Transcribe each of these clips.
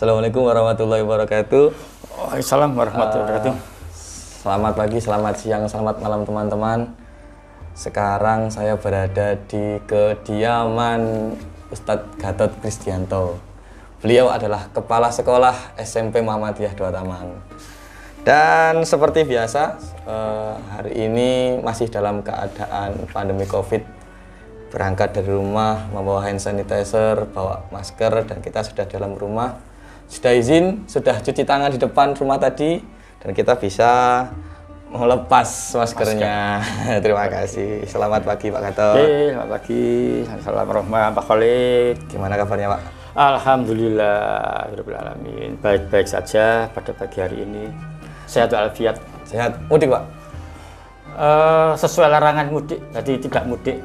Assalamualaikum warahmatullahi wabarakatuh. Waalaikumsalam warahmatullahi wabarakatuh. Selamat pagi, selamat siang, selamat malam teman-teman. Sekarang saya berada di kediaman Ustadz Gatot Kristianto. Beliau adalah kepala sekolah SMP Muhammadiyah Dua Taman. Dan seperti biasa, eh, hari ini masih dalam keadaan pandemi COVID. Berangkat dari rumah, membawa hand sanitizer, bawa masker, dan kita sudah dalam rumah. Sudah izin, sudah cuci tangan di depan rumah tadi, dan kita bisa melepas maskernya. Terima kasih. Selamat pagi Pak Gatot. Oke, selamat pagi. Assalamualaikum Pak Khalid. Gimana kabarnya Pak? Alhamdulillah, alamin. Baik-baik saja pada pagi hari ini. Sehat walafiat. Sehat? Mudik Pak? Eh, sesuai larangan mudik, jadi tidak mudik.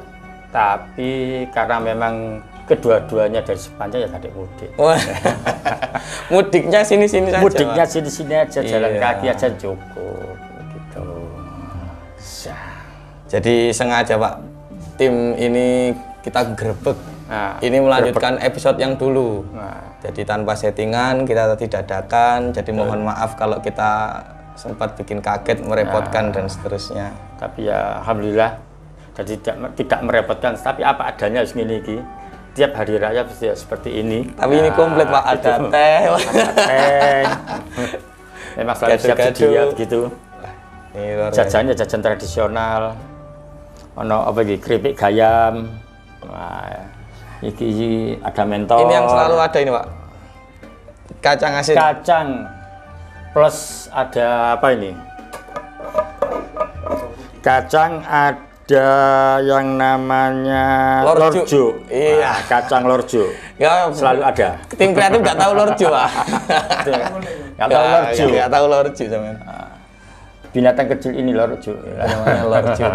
Tapi karena memang kedua-duanya dari sepanjang ya kadek mudik. Mudiknya sini-sini saja. Mudiknya sini-sini aja, jalan Iya. kaki aja cukup. Gitu. Jadi sengaja Pak, tim ini kita grebek. Nah, ini melanjutkan episode yang dulu. Nah, Jadi tanpa settingan kita tidak dadakan. Jadi mohon maaf kalau kita sempat bikin kaget, merepotkan dan seterusnya. tapi ya alhamdulillah jadi tidak tidak merepotkan tapi apa adanya segini iki tiap hari raya pasti ya seperti ini. Tapi ini komplit Pak, ada gitu. teh. ada teh. Memang selalu siap sedia Ini biasa. jajannya jajan tradisional. Ono apa iki? Keripik gayam. Wah, iki, iki ada mentor. Ini yang selalu ada ini Pak. Kacang asin. kacang. Plus ada apa ini? Kacang ada yang namanya Lorjo. lorjo, Iya. Nah, kacang lorjo Ya, selalu ada tim kreatif nggak tahu lorjo Pak. nggak tahu lorjo Nggak tahu lorjo zaman. binatang kecil ini lorjo Namanya lorjo.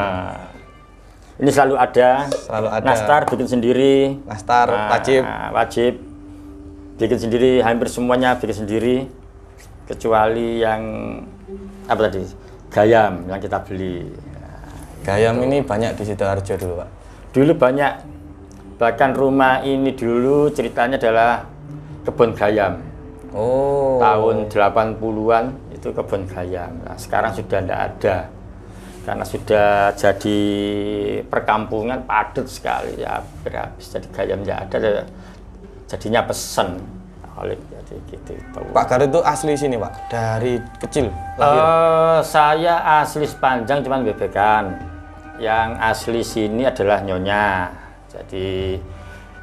ini selalu ada Selalu ada. nastar bikin sendiri Nastar Nah, wajib. wajib bikin sendiri hampir semuanya bikin sendiri kecuali yang apa tadi gayam yang kita beli Gayam ini banyak di Sidoarjo dulu Pak. dulu banyak bahkan rumah ini dulu ceritanya adalah kebun gayam Oh. tahun 80-an itu kebun gayam nah, sekarang sudah tidak ada karena sudah jadi perkampungan padat sekali ya hampir habis jadi gayam tidak ada jadinya pesen oleh jadi gitu itu. Pak Garut itu asli sini Pak, dari kecil lahir. Eh, saya asli Sepanjang cuman bebekan. Yang asli sini adalah Nyonya. Jadi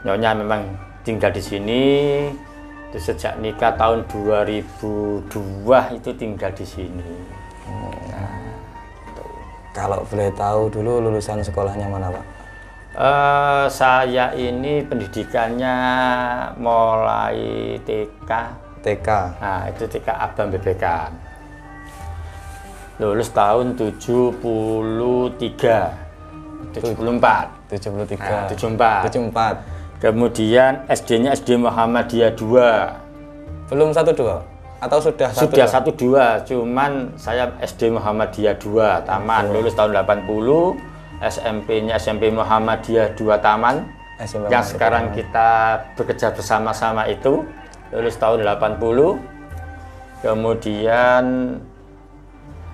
Nyonya memang tinggal di sini. Itu sejak nikah tahun 2002 itu tinggal di sini. Kalau boleh tahu dulu lulusan sekolahnya mana Pak? Eh, saya ini pendidikannya mulai TK TK. Nah, itu TK Abang Bebekan. Lulus tahun 73. 74. 73. Nah, 74. 74. Kemudian SD-nya SD Muhammadiyah 2. Belum satu dua atau sudah Sudah satu dua, cuman saya SD Muhammadiyah 2 Taman lulus tahun 80. SMP-nya SMP Muhammadiyah 2 Taman. SMP yang sekarang kita bekerja bersama-sama itu lulus tahun 80 kemudian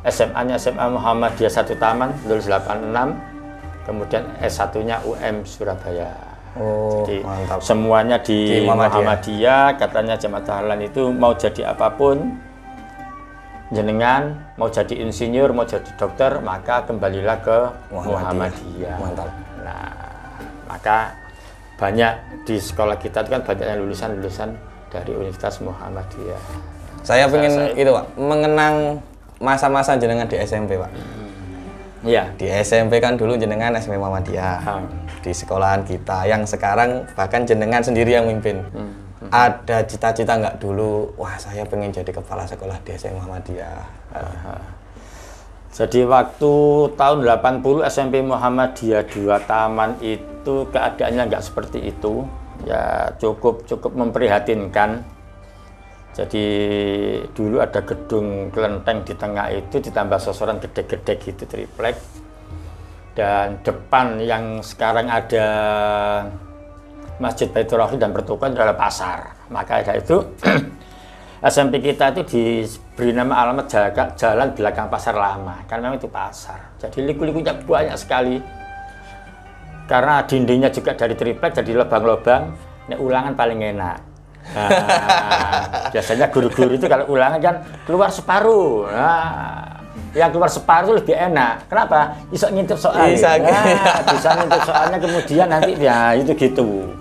SMA-nya SMA Muhammadiyah 1 Taman lulus 86 kemudian S1 nya UM Surabaya Oh, Jadi mantap. semuanya di, Di Muhammadiyah. Muhammadiyah katanya jemaah tahlan itu mau jadi apa pun jenengan mau jadi insinyur mau jadi dokter maka kembalilah ke Muhammadiyah. Muhammadiyah. Mantap. Nah, maka banyak di sekolah kita itu kan banyak yang lulusan-lulusan dari Universitas Muhammadiyah. Saya pengen itu Pak, mengenang masa-masa jenengan di SMP Pak. Iya. Di SMP kan dulu jenengan SMP Muhammadiyah. Hmm. Di sekolahan kita yang sekarang bahkan jenengan sendiri yang mimpin. Hmm. Ada cita-cita nggak dulu, wah saya pengen jadi kepala sekolah di SMP Muhammadiyah. Jadi waktu tahun 80 SMP Muhammadiyah 2 Taman itu keadaannya nggak seperti itu. Ya cukup cukup memprihatinkan. Jadi dulu ada gedung kelenteng di tengah itu ditambah sosoran gede-gede gitu triplek. Dan depan yang sekarang ada Masjid Baitur Rahim dan pertukuan adalah pasar. Maka dari itu SMP kita itu diberi nama alamat jalan, jalan belakang pasar lama, karena memang itu pasar. Jadi liku-likunya banyak sekali. Karena dindingnya juga dari triplek, jadi lubang-lubang. Ini ulangan paling enak. Nah, biasanya guru-guru itu kalau ulangan kan keluar separuh. Nah, yang keluar separuh lebih enak. Kenapa? Bisa ngintip soal. Bisa, Nah, bisa ngintip soalnya kemudian nanti ya itu gitu.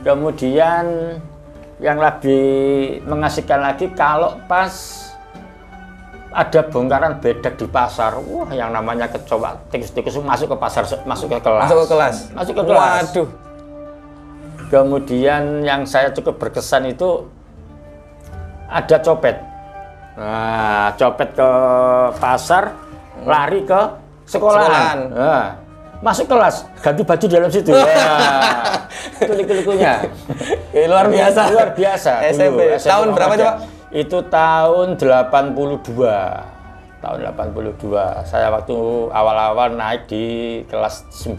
Kemudian yang lebih mengasihkan lagi kalau pas ada bongkaran bedek di pasar, wah yang namanya kecoa tikus-tikus masuk ke pasar, masuk ke kelas. Masuk ke kelas. Masuk ke kelas. Waduh. Kemudian yang saya cukup berkesan itu ada copet. Nah, copet ke pasar, lari ke sekolahan. Sekolahan. Nah, masuk kelas, ganti baju di dalam situ. Nah, itu liku-likunya. Eh, luar biasa. Luar biasa. SMP. dulu, Tahun berapa coba? Itu tahun 82. Tahun 82. Saya waktu awal-awal naik di kelas 9.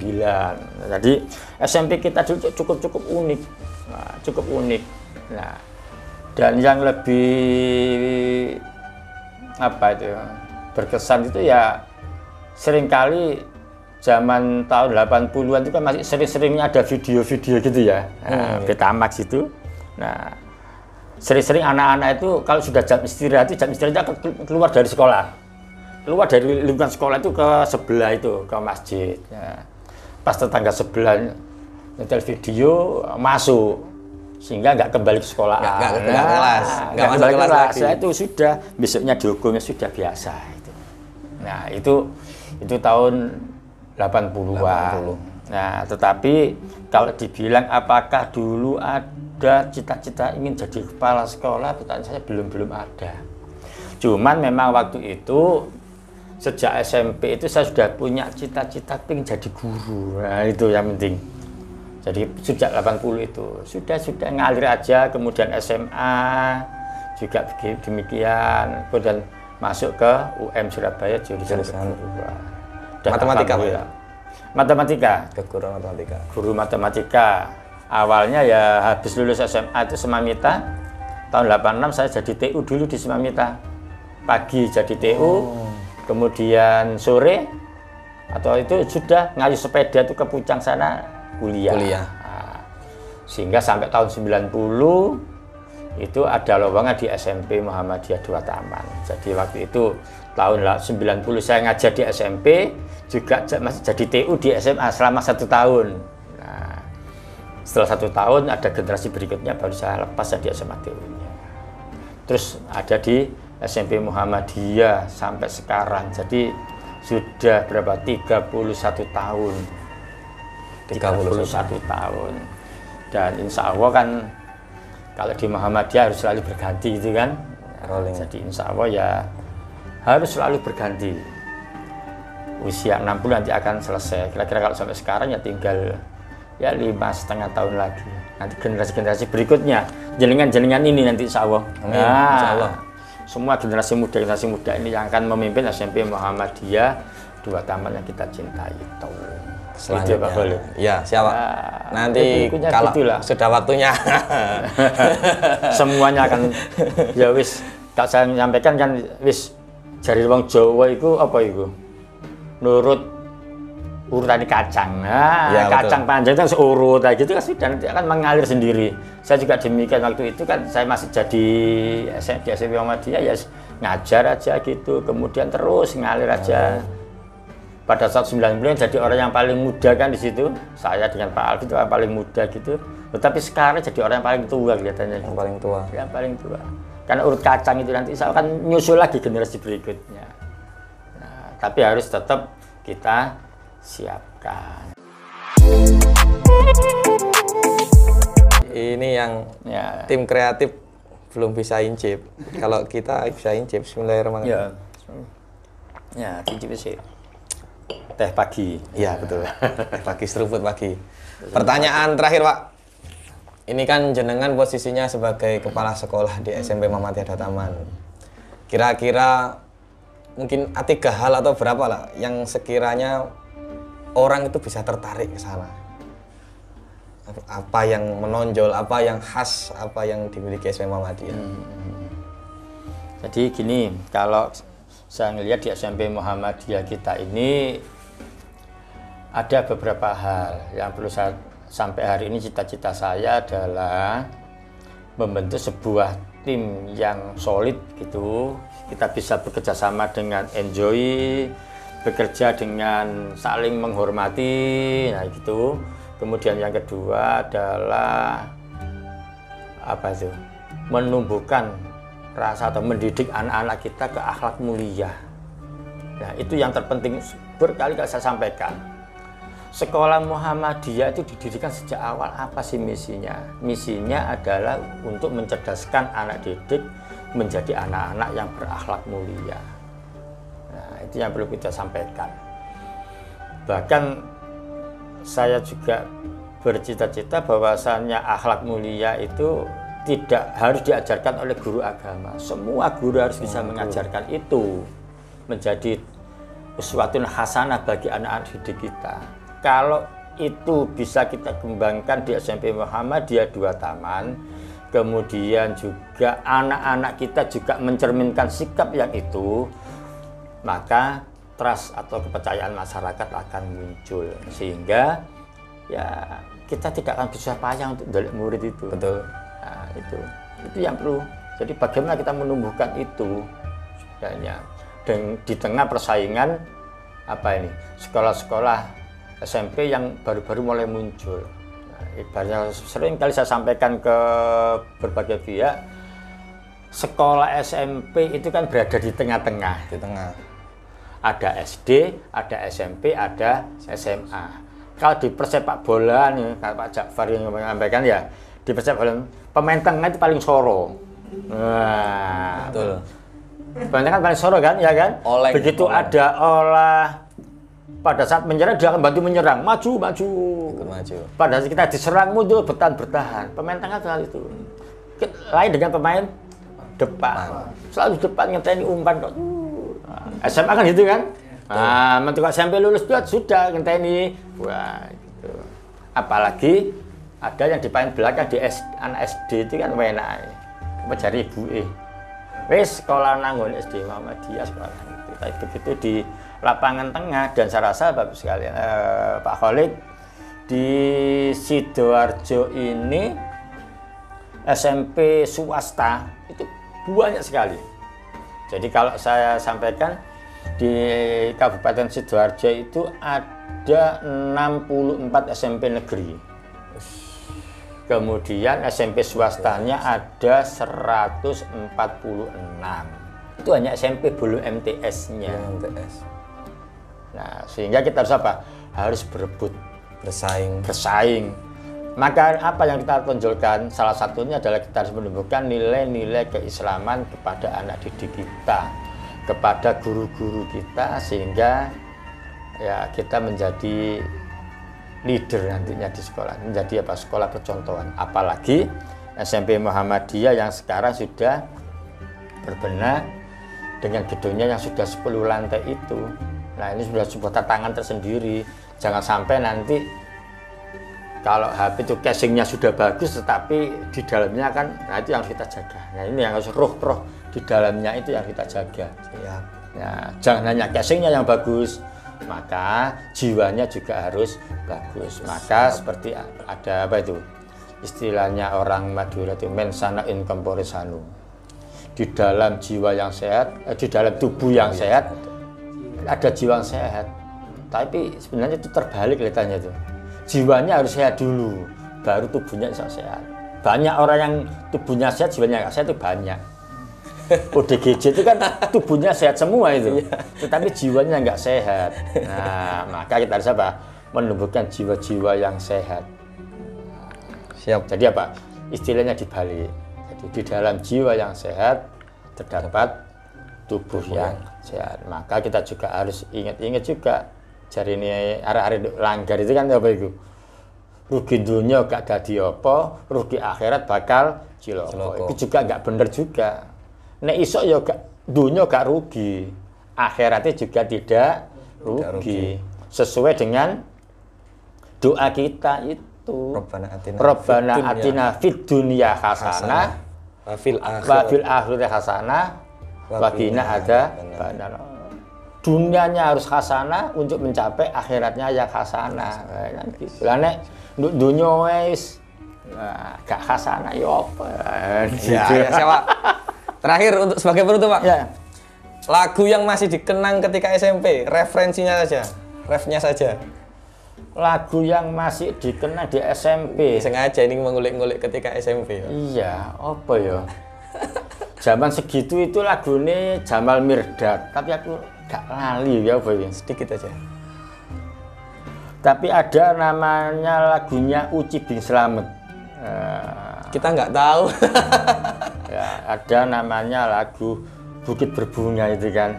Jadi SMP kita dulu cukup-cukup unik. Nah, cukup unik. Nah, dan yang lebih apa itu berkesan itu ya sering kali zaman tahun 80-an itu kan masih sering-seringnya ada video-video gitu ya, nah, Betamax itu. Nah, sering-sering anak-anak itu kalau sudah jam istirahat itu jam istirahat akan keluar dari sekolah, keluar dari lingkungan sekolah itu ke sebelah itu ke masjid. Nah, pas tetangga sebelah nyetel video masuk sehingga nggak kembali ke sekolah. Nggak- nggak ke kelas. Nggak kembali ke kelas kelas. lagi. Nah, itu sudah besoknya dihukumnya sudah biasa itu. Nah, itu itu tahun 80-an. 80. Nah, tetapi kalau dibilang apakah dulu ada cita-cita ingin jadi kepala sekolah, pertanyaan saya belum-belum ada. Cuman memang waktu itu sejak SMP itu saya sudah punya cita-cita ingin jadi guru. Nah, itu yang penting. Jadi sejak 80 itu sudah sudah ngalir aja, kemudian SMA juga demikian, kemudian masuk ke UM Surabaya jurusan kedua. Matematika, Pak, alhamdulillah. Matematika, Kekurangan matematika. guru matematika. Awalnya ya habis lulus SMA itu Semamita. Tahun 86 saya jadi TU dulu di Semamita. Pagi jadi TU, kemudian sore atau itu sudah ngayu sepeda itu ke Pucang sana kuliah. Kuliah. Nah, sehingga sampai tahun 90 itu ada lowongan di SMP Muhammadiyah Dua Taman. Jadi waktu itu tahun la- 90 saya ngajar di SMP, juga masih jadi TU di SMA selama satu tahun. Nah, setelah satu tahun ada generasi berikutnya baru saya lepas saya di SMA TU-nya. Terus ada di SMP Muhammadiyah sampai sekarang. Jadi sudah berapa? 31 tahun. 31 31 tahun. Dan insya Allah kan kalau di Muhammadiyah harus selalu berganti gitu kan. Rolling. Jadi insya Allah ya harus selalu berganti. Usia 60 nanti akan selesai. Kira-kira kalau sampai sekarang ya tinggal ya lima setengah tahun lagi. Nanti generasi-generasi berikutnya, jelingan-jelingan ini nanti insya Allah. Amin, insya Allah. Semua generasi muda, generasi muda ini yang akan memimpin SMP Muhammadiyah dua taman yang kita cintai itu. Itu, Pak Khalid. Ya, siapa? Nah, Nanti kalau gitulah. sudah waktunya. semuanya akan ya wis tak saya menyampaikan kan wis jari wong Jawa itu apa itu nurut urutan kacang. Nah Ya, betul. kacang panjang itu kan seurut nah, gitu kan sudah nanti akan mengalir sendiri. Saya juga demikian waktu itu kan saya masih jadi SM di SMP Muhammadiyah ya ngajar aja gitu kemudian terus ngalir aja. Pada saat 90 jadi orang yang paling muda kan di situ saya dengan Pak Alfi itu yang paling muda gitu. Tetapi sekarang jadi orang yang paling tua kelihatannya Yang paling tua. yang paling tua. Karena urut kacang itu nanti saya akan nyusul lagi generasi berikutnya. Nah, tapi harus tetap kita siapkan Ini yang ya tim kreatif belum bisa incip. Kalau kita bisa incip, Bismillahirrahmanirrahim. ya ya cincin sih teh pagi Iya betul. pagi seruput pagi. Pertanyaan terakhir Pak. Ini kan jenengan posisinya sebagai kepala sekolah di SMP Muhammadiyah Taman. Kira-kira mungkin ada tiga hal atau berapa lah yang sekiranya orang itu bisa tertarik ke sana. Apa yang menonjol, apa yang khas, apa yang dimiliki SMP Muhammadiyah. Jadi gini, kalau saya ngelihat di SMP Muhammadiyah kita ini ada beberapa hal yang perlu saya sampai hari ini cita-cita saya adalah membentuk sebuah tim yang solid gitu. Kita bisa bekerja sama dengan enjoy, bekerja dengan saling menghormati, nah gitu. Kemudian yang kedua adalah apa itu? Menumbuhkan rasa atau mendidik anak-anak kita ke akhlak mulia. Nah, itu yang terpenting berkali-kali saya sampaikan sekolah Muhammadiyah itu didirikan sejak awal apa sih misinya? Misinya adalah untuk mencerdaskan anak didik menjadi anak-anak yang berakhlak mulia. Itu yang perlu kita sampaikan. Bahkan saya juga bercita-cita bahwasannya akhlak mulia itu tidak harus diajarkan oleh guru agama. Semua guru harus bisa mengajarkan itu menjadi sesuatu hasanah bagi anak-anak didik kita kalau itu bisa kita kembangkan di SMP Muhammadiyah dua Taman, kemudian juga anak-anak kita juga mencerminkan sikap yang itu, maka trust atau kepercayaan masyarakat akan muncul sehingga ya kita tidak akan bisa payah untuk dari murid itu. Betul. Nah, itu itu yang perlu. Jadi bagaimana kita menumbuhkan itu sebenarnya dan di tengah persaingan apa ini sekolah-sekolah SMP yang baru-baru mulai muncul. Nah, ibaratnya sering kali saya sampaikan ke berbagai pihak, sekolah SMP itu kan berada di tengah-tengah. Di tengah. Ada SD, ada SMP, ada SMA. Kalau di persepak bola nih, kalau Pak Jafar yang menyampaikan ya, di persepak bola pemain tengah itu paling soro. Nah, Betul. Pemain tengah paling soro kan, ya kan? Oleng, Begitu oleng. ada olah pada saat menyerang dia akan bantu menyerang, maju, maju. Ikut maju. Pada saat kita diserang muncul bertahan, bertahan. Pemain tengah hal itu. Lain dengan pemain depan. Selalu depan ngenteni umpan kok. Nah, SMA kan gitu kan? Nah, mentok SMP lulus dia sudah ngenteni. Wah, gitu. Apalagi ada yang di paling belakang di S, anak SD itu kan enak. Cari ibu eh. Wes sekolah nanggung SD Muhammadiyah sekolah itu. Tapi begitu di lapangan tengah dan saya rasa bagus sekali eh, Pak Khalid di Sidoarjo ini SMP swasta itu banyak sekali. Jadi kalau saya sampaikan di Kabupaten Sidoarjo itu ada 64 SMP negeri. Kemudian SMP swastanya ada 146. Itu hanya SMP belum MTS-nya. MTS. Nah, sehingga kita harus apa? Harus berebut, Bersaing. bersaing. Maka apa yang kita tonjolkan? Salah satunya adalah kita harus menumbuhkan nilai-nilai keislaman kepada anak didik kita, kepada guru-guru kita, sehingga ya kita menjadi leader nantinya di sekolah, menjadi apa sekolah percontohan. Apalagi SMP Muhammadiyah yang sekarang sudah berbenah dengan gedungnya yang sudah 10 lantai itu. Nah ini sudah sebuah tantangan tersendiri. Jangan sampai nanti kalau HP itu casingnya sudah bagus, tetapi di dalamnya kan, nah itu yang kita jaga. Nah ini yang harus roh-roh di dalamnya itu yang kita jaga. Ya, jangan hanya casingnya yang bagus, maka jiwanya juga harus bagus. Maka seperti ada apa itu istilahnya orang Madura itu mensana in corpore sano. Di dalam jiwa yang sehat, eh, di dalam tubuh yang sehat ada jiwa yang sehat. Tapi sebenarnya itu terbalik kelihatannya itu. Jiwanya harus sehat dulu, baru tubuhnya bisa sehat. Banyak orang yang tubuhnya sehat, jiwanya nggak sehat itu banyak. ODGJ itu kan tubuhnya sehat semua itu, tetapi jiwanya nggak sehat. Nah, maka kita harus apa? Menumbuhkan jiwa-jiwa yang sehat. Siap. Jadi apa? Istilahnya dibalik. Jadi di dalam jiwa yang sehat terdapat tubuh yang sehat. Maka kita juga harus ingat-ingat juga. Jari ini arah-arah langgar itu kan apa itu? Rugi dunia gak dadi apa, rugi akhirat bakal ciloko. Ciloko. Itu juga nggak bener juga. Nek iso ya gak dunia gak rugi, akhiratnya juga tidak rugi. Sesuai dengan doa kita itu. Rabbana atina Rabbana atina fid dunya hasanah Wa fil wa akhir. fil akhirati hasanah wabina ada badal. Dunianya harus khasana untuk mencapai akhiratnya ya khasana. Kan gitu. Lah nek nduk dunya wis nah, gak khasana ya apa? Ya, ya siapa? Terakhir untuk sebagai penutup Pak. Ya. Lagu yang masih dikenang ketika SMP, referensinya saja, refnya saja. Lagu yang masih dikenal di SMP. Sengaja ini mengulik-ngulik ketika SMP. ya. Iya, apa ya? Zaman segitu itu lagunya Jamal Mirdad, tapi aku gak lali ya ya. Sedikit aja. Tapi ada namanya lagunya Uci bin Slamet. Eh, Kita nggak tahu. ya, ada namanya lagu Bukit Berbunga itu kan.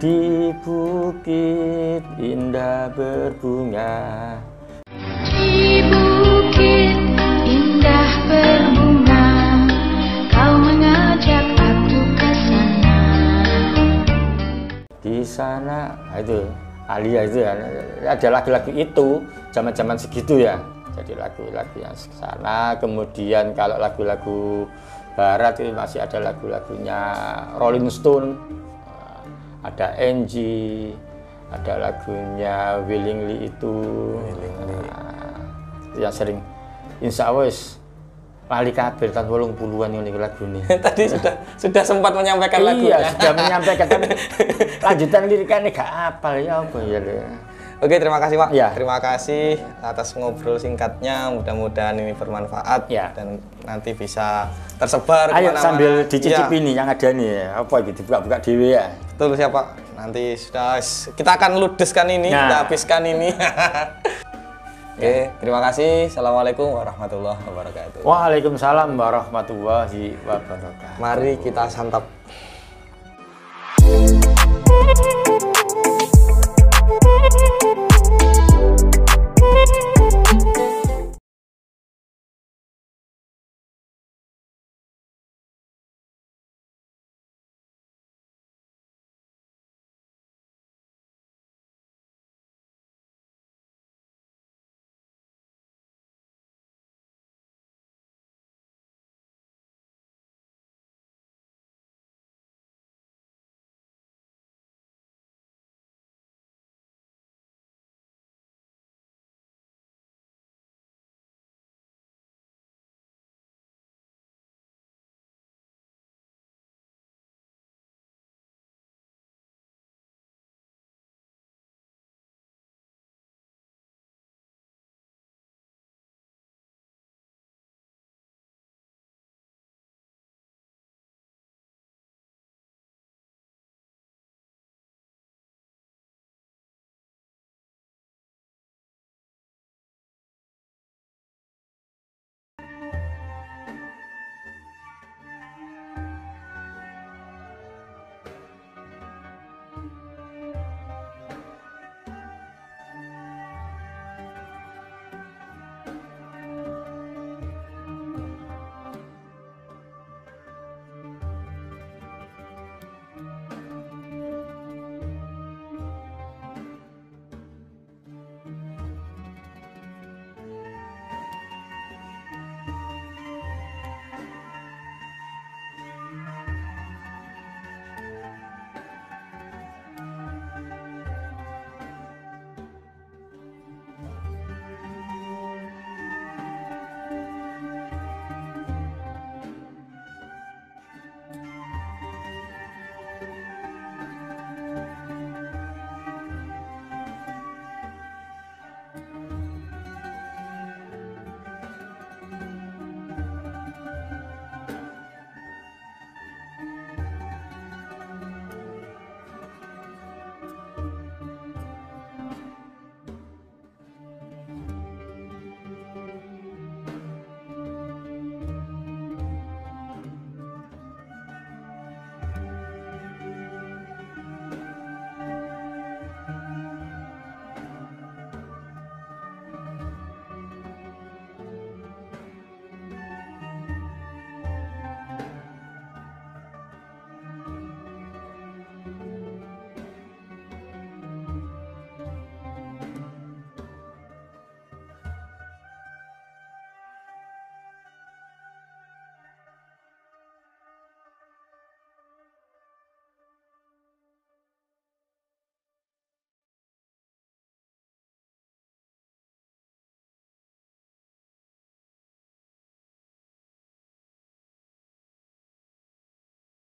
Di bukit indah berbunga. Di bukit indah berbunga, di sana nah, itu. Alia itu ya. Ada lagu-lagu itu zaman-zaman segitu ya. Jadi lagu-lagu yang sana kemudian kalau lagu-lagu barat itu masih ada lagu-lagunya Rolling Stone. Eh, ada Angie ada lagunya Willingly itu. Nah, itu yang sering. Insya Allah lali kabel tahun 80-an ini lagu ini. Tadi sudah sudah sempat menyampaikan lagu iya, ya. sudah menyampaikan tapi lanjutan liriknya gak apal ya apa ya? Oke, terima kasih Pak. Ya. Terima kasih atas ngobrol singkatnya. Mudah-mudahan ini bermanfaat Ya. dan nanti bisa tersebar Ayo ke mana-mana. sambil dicicipi Ya, nih yang ada nih apa gitu buka-buka dewe ya. betul siapa? Nanti sudah kita akan ludeskan ini, Nah. kita habiskan ini. Oke, terima kasih. Assalamualaikum warahmatullahi wabarakatuh. Waalaikumsalam warahmatullahi wabarakatuh. Mari kita santap. thank you.